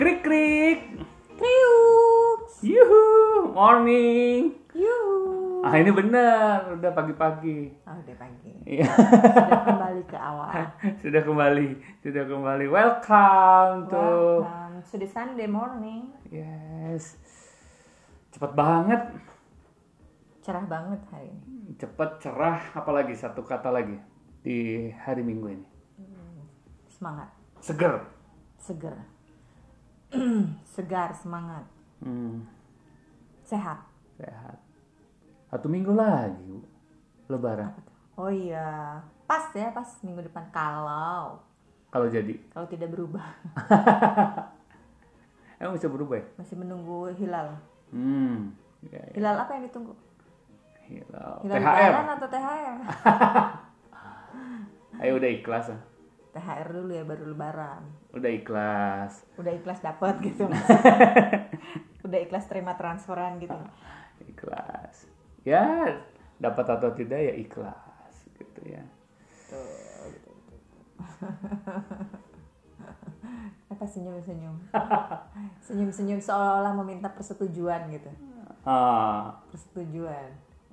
Krik krik. Kriuk. Yuhu, morning. Yuhu. Ah ini benar, udah pagi-pagi. Oh, udah pagi. Iya, Sudah kembali ke awal. sudah kembali, sudah kembali. Welcome to. Welcome. Sudah Sunday morning. Yes. Cepat banget. Cerah banget hari ini. Cepat, cerah, apalagi satu kata lagi di hari Minggu ini. Semangat. Seger. Seger. Segar, semangat. Hmm, Sehat. sehat. Satu minggu lagi, Bu. Lebaran. Oh iya. Pas ya, pas minggu depan. Kalau. Kalau jadi. Kalau tidak berubah. Emang bisa berubah ya? Masih menunggu hilal. Hmm. Ya, ya. Hilal apa yang ditunggu? Hilal. Hilal THR. atau THR? Ayo udah ikhlas ah. THR dulu ya, baru lebaran. Udah ikhlas. Udah ikhlas dapat gitu. Udah ikhlas terima transferan gitu. Ikhlas. Ya, dapat atau tidak ya ikhlas gitu ya. Apa senyum-senyum? Senyum-senyum seolah-olah meminta persetujuan gitu. Ah, Persetujuan.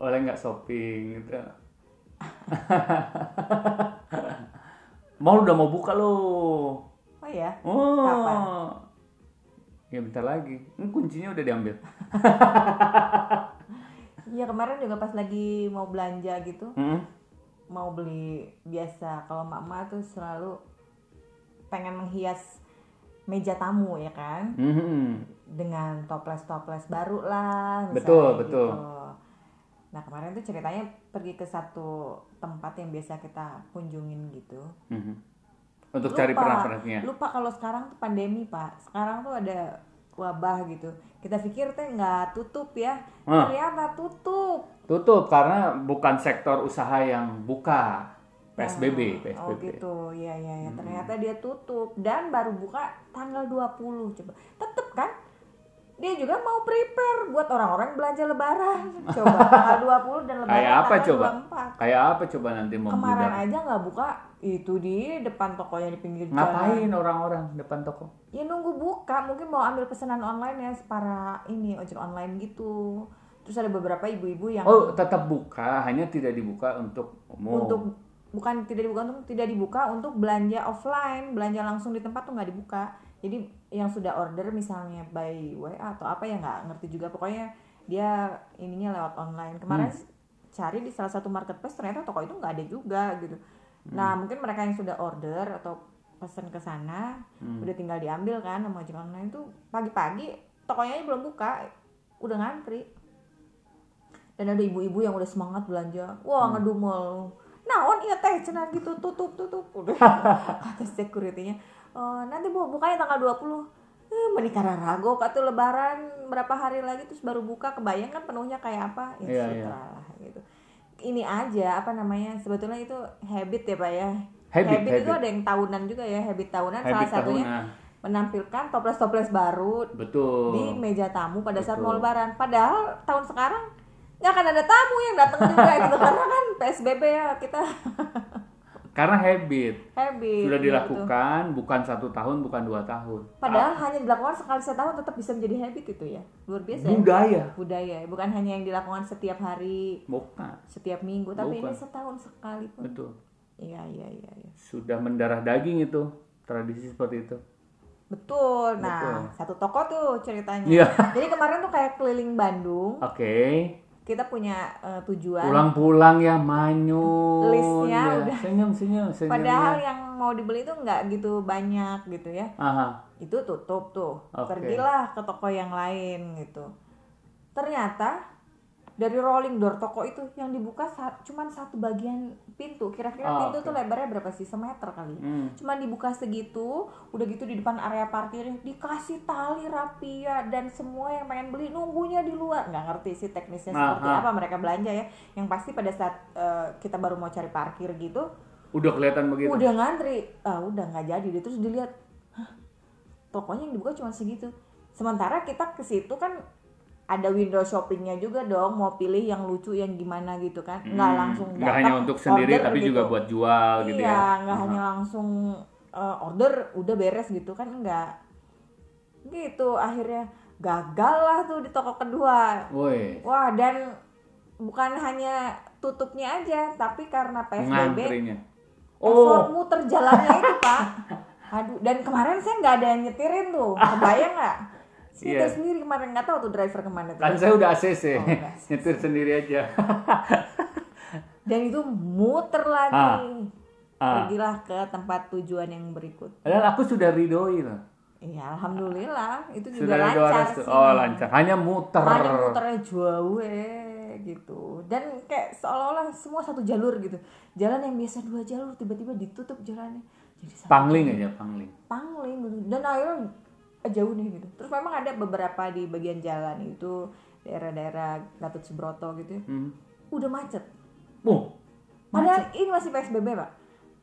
oleh nggak shopping gitu. Mall udah mau buka loh. Oh ya? Oh. Kapan? Ya bentar lagi. Ini kuncinya udah diambil. Iya kemarin juga pas lagi mau belanja gitu, Hmm. mau beli biasa. Kalau mama tuh selalu pengen menghias meja tamu ya kan, Hmm. dengan toples-toples baru lah. Betul, betul. gitu. Nah kemarin tuh ceritanya pergi ke satu tempat yang biasa kita kunjungin gitu. Mhm. Untuk cari pernak-perniknya. Lupa kalau sekarang tuh pandemi pak. Sekarang tuh ada wabah gitu. Kita pikir teh nggak tutup ya. Ah. Ternyata tutup. Tutup karena bukan sektor usaha yang buka. PSBB, PSBB. Oh gitu, ya ya ya. Ternyata dia tutup dan baru buka tanggal 20 coba. Tetep kan? Dia juga mau prepare buat orang-orang belanja lebaran. Coba tanggal 20 dan lebaran Kayak apa coba? 24. Kayak apa coba nanti mau Kemarin aja nggak buka itu di depan tokonya di pinggir jalan. Ngapain orang-orang depan toko? Ya nunggu buka, mungkin mau ambil pesanan online ya para ini ojek online gitu. Terus ada beberapa ibu-ibu yang Oh, tetap buka, hanya tidak dibuka untuk umum. untuk bukan tidak dibuka untuk tidak dibuka untuk belanja offline, belanja langsung di tempat tuh nggak dibuka. Jadi yang sudah order misalnya by WA atau apa ya nggak ngerti juga. Pokoknya dia ininya lewat online. Kemarin cari di salah satu marketplace ternyata toko itu nggak ada juga gitu. Nah, mungkin mereka yang sudah order atau pesan ke sana udah tinggal diambil kan sama ojek online itu pagi-pagi tokonya belum buka, udah ngantri. Dan ada ibu-ibu yang udah semangat belanja. Wah ngedumel. Naon iya teh cenah gitu tutup tutup. Udah. Kata securitynya "Eh, nanti bu bukanya tanggal 20 eh, menikah rago kata lebaran berapa hari lagi terus baru buka kebayang kan penuhnya kayak apa ya Iya, sutra iya. lah gitu ini aja apa namanya sebetulnya itu habit ya pak ya Habit, itu habit. ada yang tahunan juga ya habit tahunan salah Habit satunya tahunan. menampilkan toples-toples baru Betul. di meja tamu pada saat Betul. mau lebaran. Padahal tahun sekarang nggak akan ada tamu yang datang juga gitu karena kan PSBB ya kita Karena habit. habit. Sudah gitu. dilakukan bukan satu tahun, bukan dua tahun. Padahal hanya dilakukan sekali setahun tetap bisa menjadi habit itu ya. Luar biasa ya. Budaya. Budaya ya. bukan hanya yang dilakukan setiap hari, Bukan. setiap minggu, tapi Bukan. ini setahun sekali pun. Betul. Iya iya iya. iya. Sudah mendarah daging itu. Tradisi seperti itu. Betul. Nah, Betul. satu toko tuh ceritanya. Iya. Jadi kemarin tuh kayak keliling Bandung. Oke. Kita punya eh, tujuan. Pulang-pulang ya manyun. Listnya ya. udah. Senyum, senyum, senyum. Padahal ya. yang mau dibeli itu nggak gitu banyak gitu ya. Aha. Itu tutup tuh. Oke. Pergilah ke toko yang lain gitu. Ternyata dari rolling door toko itu yang dibuka sa- cuman satu bagian pintu. Kira-kira Ah, pintu oke. tuh lebarnya berapa sih? Semeter kali. Hmm. Cuman dibuka segitu, udah gitu di depan area parkirnya dikasih tali rapia dan semua yang pengen beli nunggunya di luar. nggak ngerti sih teknisnya Nah, seperti apa mereka belanja ya. Yang pasti pada saat eh, kita baru mau cari parkir gitu, Udah kelihatan begitu. udah ngantri ah udah nggak jadi deh terus dilihat Hah, tokonya yang dibuka cuma segitu sementara kita ke situ kan ada window shoppingnya juga dong mau pilih yang lucu yang gimana gitu kan. Nggak Hmm, langsung nggak hanya untuk sendiri order tapi gitu. juga buat jual gitu iya ya. nggak hanya langsung eh, order udah beres gitu kan enggak gitu akhirnya gagal lah tuh di toko kedua. Woi, wah dan bukan hanya tutupnya aja tapi karena PSBB ngantrinya. Oh, muter jalannya itu pak. Aduh dan kemarin saya nggak ada yang nyetirin tuh. Kebayang nggak saya Iya. sendiri kemarin nggak tahu tuh driver ke mana tuh kan saya udah ACC, Oh, udah ACC. nyetir sendiri aja. dan itu muter lagi Ah. pergilah ke tempat tujuan yang berikut Padahal aku sudah ridoi loh. Iya, alhamdulillah itu juga Sudah lancar sih. Oh lancar, hanya muter. Hanya muternya jauh eh, gitu. Dan kayak seolah-olah semua satu jalur gitu. Jalan yang biasa dua jalur tiba-tiba ditutup jalannya. Jadi Pangling aja, pangling. pangling. Dan akhirnya jauh nih gitu. Terus memang ada beberapa di bagian jalan itu daerah-daerah Gatot Subroto gitu ya. Hmm. Udah macet. Oh, Padahal ini masih PSBB, Pak.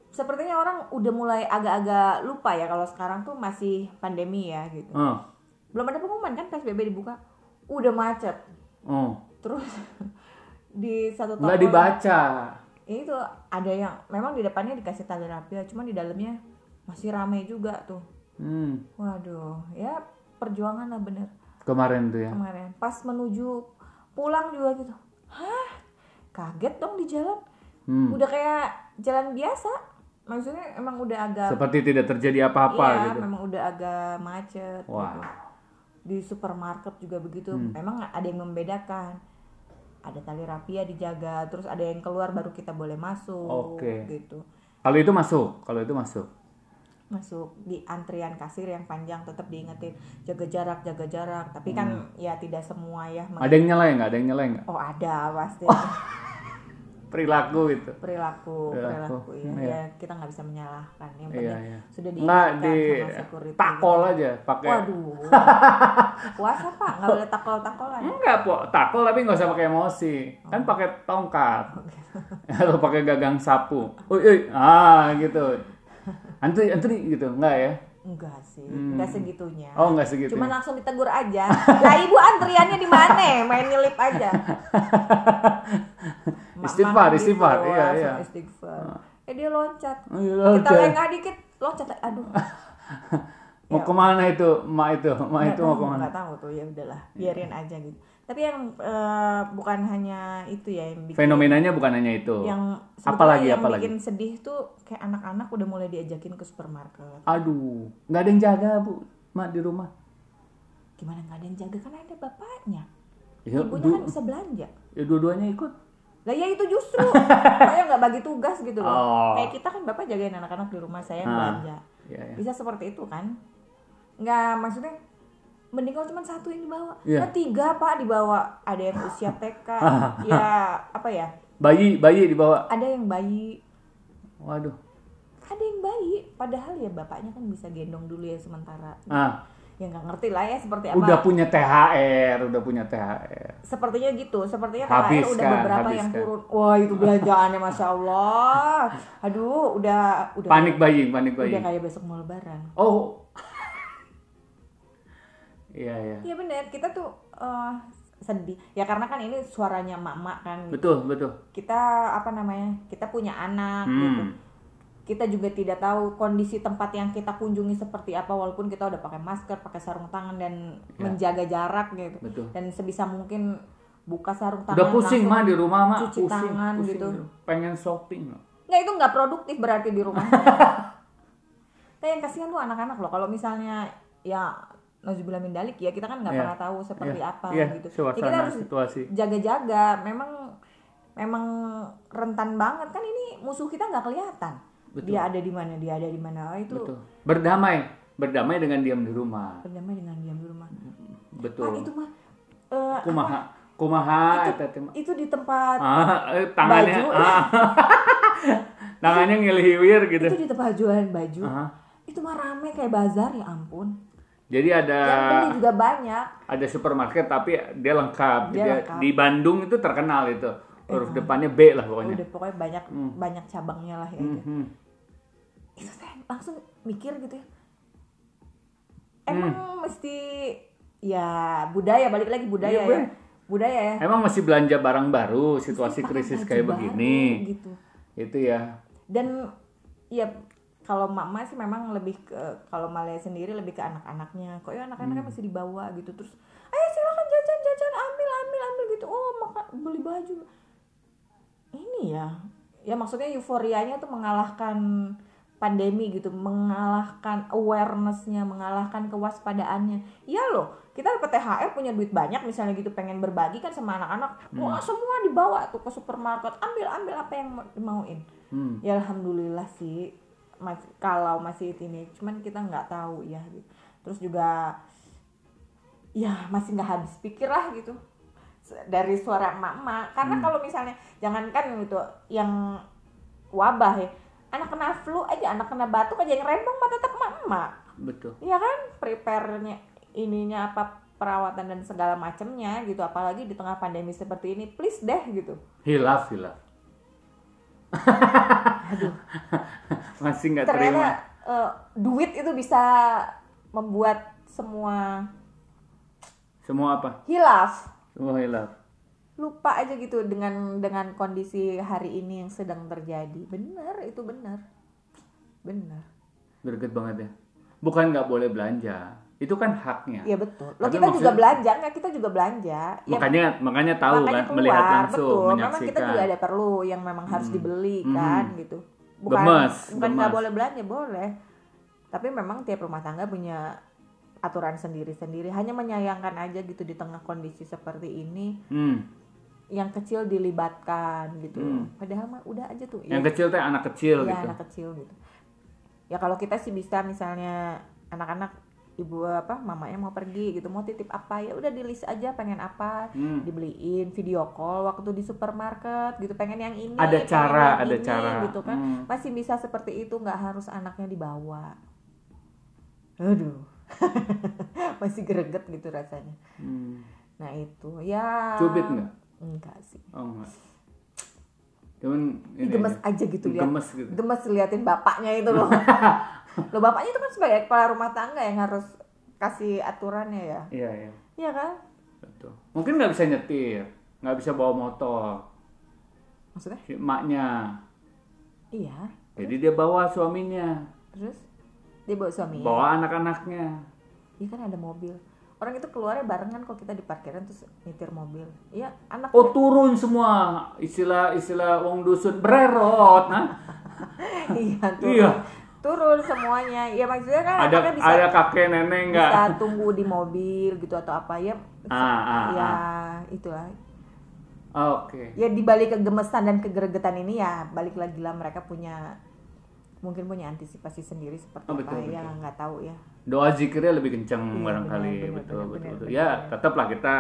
Sepertinya orang udah mulai agak-agak lupa ya kalau sekarang tuh masih pandemi ya gitu. oh, belum ada pengumuman kan PSBB dibuka udah macet oh. terus di satu toko Nggak dibaca. itu ada yang memang di depannya dikasih tali rapia cuman di dalamnya masih ramai juga tuh Hmm. waduh ya perjuangan lah bener Kemarin tuh ya. kemarin pas menuju pulang juga gitu hah kaget dong di jalan Hmm. udah kayak jalan biasa maksudnya emang udah agak Seperti tidak terjadi apa-apa iya, gitu. memang udah agak macet Wah. gitu. Di supermarket juga begitu. Hmm. Memang ada yang membedakan. Ada tali rapia dijaga, terus ada yang keluar baru kita boleh masuk Oke. gitu. Kalau itu masuk, kalau itu masuk. Masuk di antrian kasir yang panjang tetap diingetin jaga jarak, jaga jarak. Tapi kan ya tidak semua ya. Hmm. Ada yang nyalain nggak? Ada yang nyalain nggak? Oh, ada pasti. Perilaku itu. perilaku, Perilaku, perilaku ya. iya. Ya, kita nggak bisa menyalahkan. Yang Iya, penting iya. sudah Nggak di sama security. takol aja pakai. Waduh. Puasa Pak, nggak boleh takol-takolan. Enggak, po, takol tapi nggak usah pakai emosi. Kan pakai tongkat. Atau pakai gagang sapu. Uy, uy, ah gitu. Antri, antri gitu, enggak ya? Enggak sih, enggak segitunya. Oh, enggak segitu. Cuma langsung ditegur aja. Lah ibu antriannya di mana? Main nyelip aja. Istighfar, istighfar. Iya, iya. Istighfar. Eh dia loncat. Oh, iya, Kita loncat. lengah dikit, loncat. Aduh. Mau ke mana itu, emak itu? Nggak itu mau ke mana? nggak tahu tuh ya udahlah, biarin aja gitu. Tapi yang eh, bukan hanya itu ya yang bikin Fenomenanya bukan hanya itu. yang Apa sebetulnya lagi, yang apa lagi? bikin sedih tuh kayak anak-anak udah mulai diajakin ke supermarket. Aduh, nggak ada yang jaga bu, mak di rumah. Gimana nggak ada yang jaga kan ada bapaknya. Ya, Ibunya kan bisa belanja. ya dua-duanya ikut. Lah ya itu justru saya nggak bagi tugas gitu loh. Oh. Kayak kita kan bapak jagain anak-anak di rumah saya yang Ah. belanja. Ya, ya. Bisa seperti itu kan? Nggak maksudnya mending kalau cuma satu yang dibawa. Iya. Nah, tiga pak dibawa. Ada yang usia TK, ya apa ya? Bayi, bayi dibawa. Ada yang bayi, Waduh. ada yang bayi. Padahal ya bapaknya kan bisa gendong dulu ya sementara. Ah, Ya nggak ngerti lah ya seperti apa. udah punya THR, udah punya THR. Sepertinya gitu. Sepertinya THR udah beberapa yang habiskan. turun. Wah itu belanjaannya masya Allah. Aduh, udah udah Panik bayi, panik bayi. udah kayak besok mau lebaran. Oh. Iya, iya. Iya bener, kita tuh eh, sedih. Ya karena kan ini suaranya mak-mak kan. Betul, betul. Kita apa namanya? Kita punya anak gitu. Hmm. Kita juga tidak tahu kondisi tempat yang kita kunjungi seperti apa walaupun kita udah pakai masker, pakai sarung tangan dan Ya. menjaga jarak gitu. Betul. Dan sebisa mungkin buka sarung tangan Udah pusing mah di rumah mah, cuci pusing, tangan pusing gitu. Pengen shopping. Nggak itu nggak produktif berarti di rumah. Kayak yang kasihan tuh anak-anak loh. Kalau misalnya ya Nauzubillah min dalik ya kita kan nggak Iya. pernah tahu seperti Iya, apa iya, gitu. Ya, suasana, kita harus situasi. jaga-jaga. Memang memang rentan banget kan ini musuh kita nggak kelihatan. Betul. Dia ada di mana, dia ada di mana. Oh, itu Betul. Berdamai, berdamai dengan diam di rumah. berdamai dengan diam di rumah. Betul. Ah, itu mah eh, kumaha, kumaha eta teh mah. itu di tempat Ah, eh, tangannya Baju. ah. tangannya ngelihiwir gitu. itu di tempat jualan baju. Ah. Itu mah rame kayak bazar ya ampun. Jadi ada Yang juga banyak. ada supermarket tapi dia lengkap. Dia Dia- lengkap. Di Bandung itu terkenal itu. Huruf depannya B lah pokoknya. Udah pokoknya banyak banyak cabangnya lah ya. Mhm. Itu saya langsung mikir gitu ya. Emang Hmm. mesti ya budaya balik lagi budaya Iya, ya. Budaya ya. Emang masih belanja barang baru situasi Mesti pakai krisis kayak baru, begini. gitu. Itu ya. Dan ya kalau mama sih memang lebih ke kalau Malaya sendiri lebih ke anak-anaknya. Kok ya anak-anaknya Hmm. masih dibawa gitu terus ayo silakan jajan jajan ambil ambil ambil gitu. Oh maka beli baju. Ini ya ya maksudnya euforianya tuh mengalahkan pandemi gitu mengalahkan awarenessnya mengalahkan kewaspadaannya. Iya loh kita dapat THR punya duit banyak misalnya gitu pengen berbagi kan sama anak-anak wah semua dibawa tuh ke supermarket ambil ambil apa yang mau dimauin. Hmm. ya alhamdulillah sih mas, kalau masih ini cuman kita nggak tahu ya gitu. terus juga ya masih nggak habis pikir lah gitu. Dari suara emak-emak. Karena kalau misalnya jangankan gitu yang wabah ya anak kena flu aja anak kena batuk aja yang rembang mah tetap emak-emak. Betul. ya kan? Prepare-nya ininya apa perawatan dan segala macamnya gitu. Apalagi di tengah pandemi seperti ini please deh gitu. Hilaf, hilaf. Masih nggak ternyata terima. eh, duit itu bisa membuat semua Semua apa? hilaf Semua hilaf. lupa aja gitu dengan dengan kondisi hari ini yang sedang terjadi benar itu benar benar Greget banget ya. Bukan nggak boleh belanja. Itu kan haknya. Iya betul. Lo Tapi kita juga belanja nggak? Kita juga belanja. Ya Makanya makanya tahu makanya kan keluar, melihat langsung, betul memang menyaksikan. kita juga ada perlu yang memang harus dibeli Hmm. kan gitu. Bukan Gemes, bukan nggak boleh belanja boleh. Tapi memang tiap rumah tangga punya aturan sendiri-sendiri. Hanya menyayangkan aja gitu di tengah kondisi seperti ini. Hmm. yang kecil dilibatkan gitu. Hmm. padahal mah udah aja tuh. Yang kecil teh anak kecil Iya, gitu. anak kecil gitu. Ya kalau kita sih bisa misalnya anak-anak ibu apa mamanya mau pergi gitu mau titip apa ya udah di list aja pengen apa Hmm. dibeliin video call waktu di supermarket gitu pengen yang ini Ada cara, yang ada ini, cara. gitu kan Hmm. masih bisa seperti itu nggak harus anaknya dibawa aduh masih greget gitu rasanya Hmm. nah itu ya Cubit nggak? enggak sih Oh enggak. Cuman ini gemes aja. aja gitu lihat Gemes gitu. gemes liatin bapaknya itu loh loh bapaknya itu kan sebagai kepala rumah tangga yang harus kasih aturannya ya Iya, iya. iya kan Betul. Mungkin nggak bisa nyetir, nggak bisa bawa motor. maksudnya Si emaknya. iya Jadi dia bawa suaminya, terus dia bawa suaminya bawa anak-anaknya. iya kan ada mobil orang itu keluarnya barengan kok kita di parkiran terus nyetir mobil iya anak Oh turun semua istilah istilah wong dusun bererot, nah. iya turun Iya. turun semuanya ya maksudnya kan Ada bisa ada kakek nenek nggak? bisa tunggu di mobil gitu atau apa ya Ah, ah, ya ah. itulah Oke. ya dibalik kegemesan dan kegeregetan ini ya balik lagi lah mereka punya mungkin punya antisipasi sendiri seperti Oh, betul, apa ya betul. nggak tahu ya Doa zikirnya lebih kencang Iya, barangkali benar, benar, betul benar, betul benar, betul. benar, Ya tetaplah kita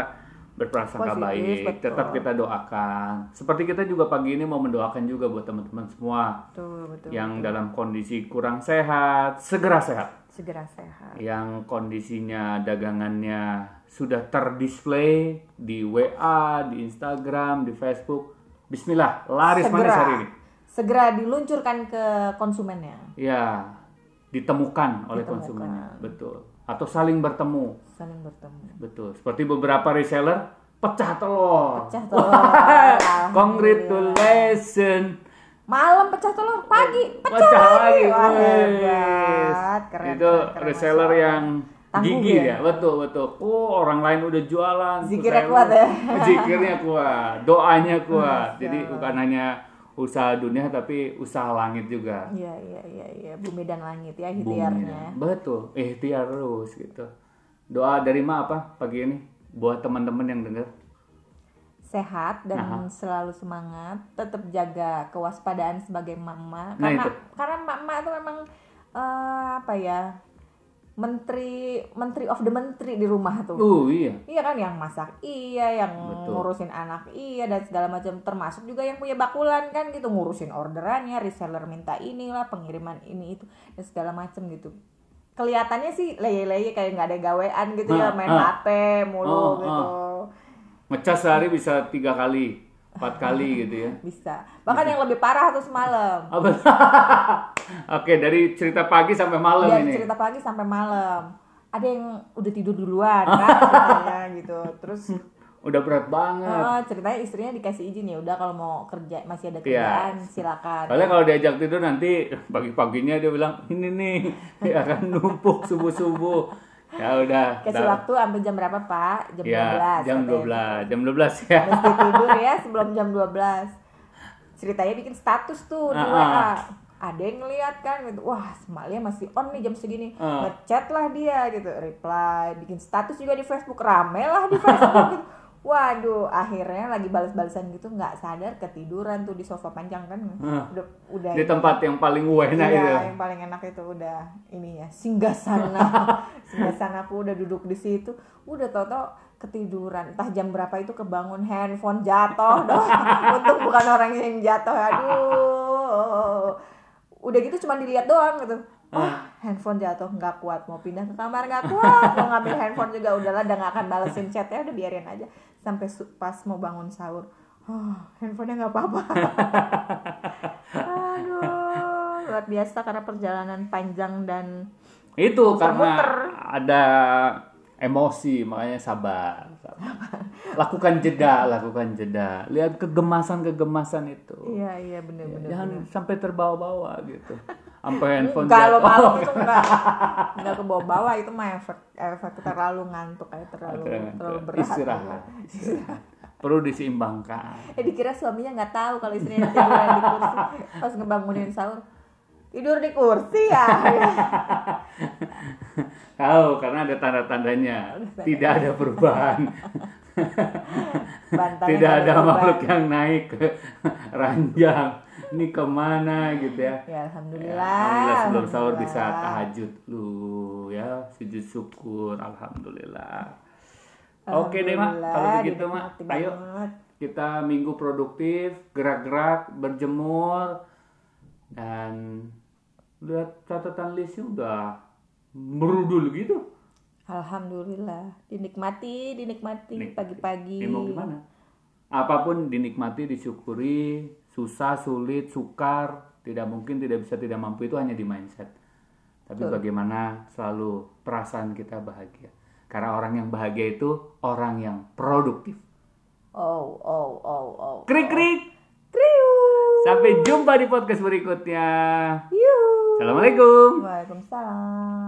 berprasangka baik, betul. tetap kita doakan. Seperti kita juga pagi ini mau mendoakan juga buat teman-teman semua betul betul yang dalam kondisi kurang sehat segera sehat. segera sehat yang kondisinya dagangannya sudah terdisplay di WA, di Instagram, di Facebook. Bismillah, laris manis hari ini. segera diluncurkan ke konsumennya Ya, ditemukan oleh Ditemukan. konsumennya, betul. Atau saling bertemu, saling bertemu betul. Seperti beberapa reseller pecah telur. pecah telur. Congratulations. malam pecah telur pagi pecah, Pecah lagi. lagi Wah, hebat keren Itu keren, keren, reseller Masya Allah. yang Tangguh gigi ya? ya? betul betul. Oh orang lain udah jualan. Zikirnya kuat ya? Zikirnya kuat, doanya kuat. Jadi bukan hanya usaha dunia tapi usaha langit juga. iya iya iya iya bumi dan langit ya Bumi. ikhtiarnya Betul, ikhtiar terus gitu. Doa dari Ma apa pagi ini buat teman-teman yang dengar? sehat dan Aha. selalu semangat tetap jaga kewaspadaan sebagai mama Nah, karena itu. karena mama itu memang eh, apa ya menteri menteri of the menteri di rumah tuh Uh iya. Iya kan yang masak iya, yang Betul. ngurusin anak iya dan segala macam termasuk juga yang punya bakulan kan gitu ngurusin orderannya, reseller minta inilah, pengiriman ini itu dan segala macam gitu. Kelihatannya sih leye-leye kayak nggak ada gawean gitu ya, Ah, main ah. HP mulu Oh, gitu. Ngecas sehari bisa tiga kali, empat kali gitu ya. Bisa. Bahkan yang lebih parah tuh semalam. Apa? Oke, dari cerita pagi sampai malam Dari ini. cerita pagi sampai malam. Ada yang udah tidur duluan kan gitu ya gitu. Terus udah berat banget. Oh, ceritanya istrinya dikasih izin ya udah kalau mau kerja masih ada Iya. kerjaan silakan. Soalnya kalau diajak tidur nanti pagi-paginya dia bilang ini nih ya akan numpuk subuh-subuh. Ya udah. Kasih dah. waktu sampai jam berapa Pak? Jam Ya, 12. jam katanya. 12. Jam 12 ya. Mesti tidur ya sebelum jam 12. Ceritanya bikin status tuh di Ah, WA. ah. Ada yang ngeliat kan gitu. Wah, Semalia masih on nih jam segini. Ah. Ngechat lah dia gitu, reply, bikin status juga di Facebook. Rame lah di Facebook gitu. Waduh, akhirnya lagi balas-balasan gitu nggak sadar ketiduran tuh di sofa panjang kan. Ah. Udah udah Di tempat yang paling enak Iya, itu. yang paling enak itu udah ini ya singgah sana singgah sana aku udah duduk di situ. Udah tau-tau ketiduran. Entah jam berapa itu kebangun handphone jatuh dong. Untung bukan orang yang jatuh aduh. Udah gitu cuma dilihat doang gitu. Oh handphone jatuh nggak kuat. Mau pindah ke kamar nggak kuat. Mau ngambil handphone juga udahlah udah nggak akan balesin chatnya udah biarin aja sampai pas mau bangun sahur oh, handphonenya nggak apa-apa Aduh, luar biasa karena perjalanan panjang dan Itu karena ada emosi, makanya sabar. sabar. Lakukan jeda, lakukan jeda. Lihat kegemasan-kegemasan itu. iya iya bener-bener. Jangan sampai terbawa-bawa gitu. Sampai handphone Kalau malam itu enggak enggak ke bawah-bawah itu mah efek efek terlalu ngantuk kayak terlalu terlalu berat. istirahat, istirahat. Perlu diseimbangkan. Eh dikira suaminya nggak tahu kalau istrinya tiduran di kursi pas ngebangunin sahur. Tidur di kursi ya. Tahu karena ada tanda-tandanya. Tidak ada perubahan. Bantalnya Tidak ada beban. makhluk yang naik ke ranjang. Ini ke mana gitu ya. Ya alhamdulillah. Alhamdulillah sebelum sahur bisa Alhamdulillah. tahajud lu ya sujud syukur alhamdulillah. Oke deh mak kalau Alhamdulillah, begitu mak ayo banget. kita minggu produktif gerak-gerak berjemur dan lihat catatan listnya udah merudul gitu. Alhamdulillah, dinikmati, dinikmati Nik- pagi-pagi. Mau gimana? Apa pun dinikmati, disyukuri, susah, sulit, sukar, tidak mungkin, tidak bisa, tidak mampu itu hanya di mindset. Tapi bagaimana selalu perasaan kita bahagia. Karena orang yang bahagia itu orang yang produktif. Oh, oh, oh, oh. Krik krik. Kriu. Sampai jumpa di podcast berikutnya. Yuh. Assalamualaikum. Waalaikumsalam.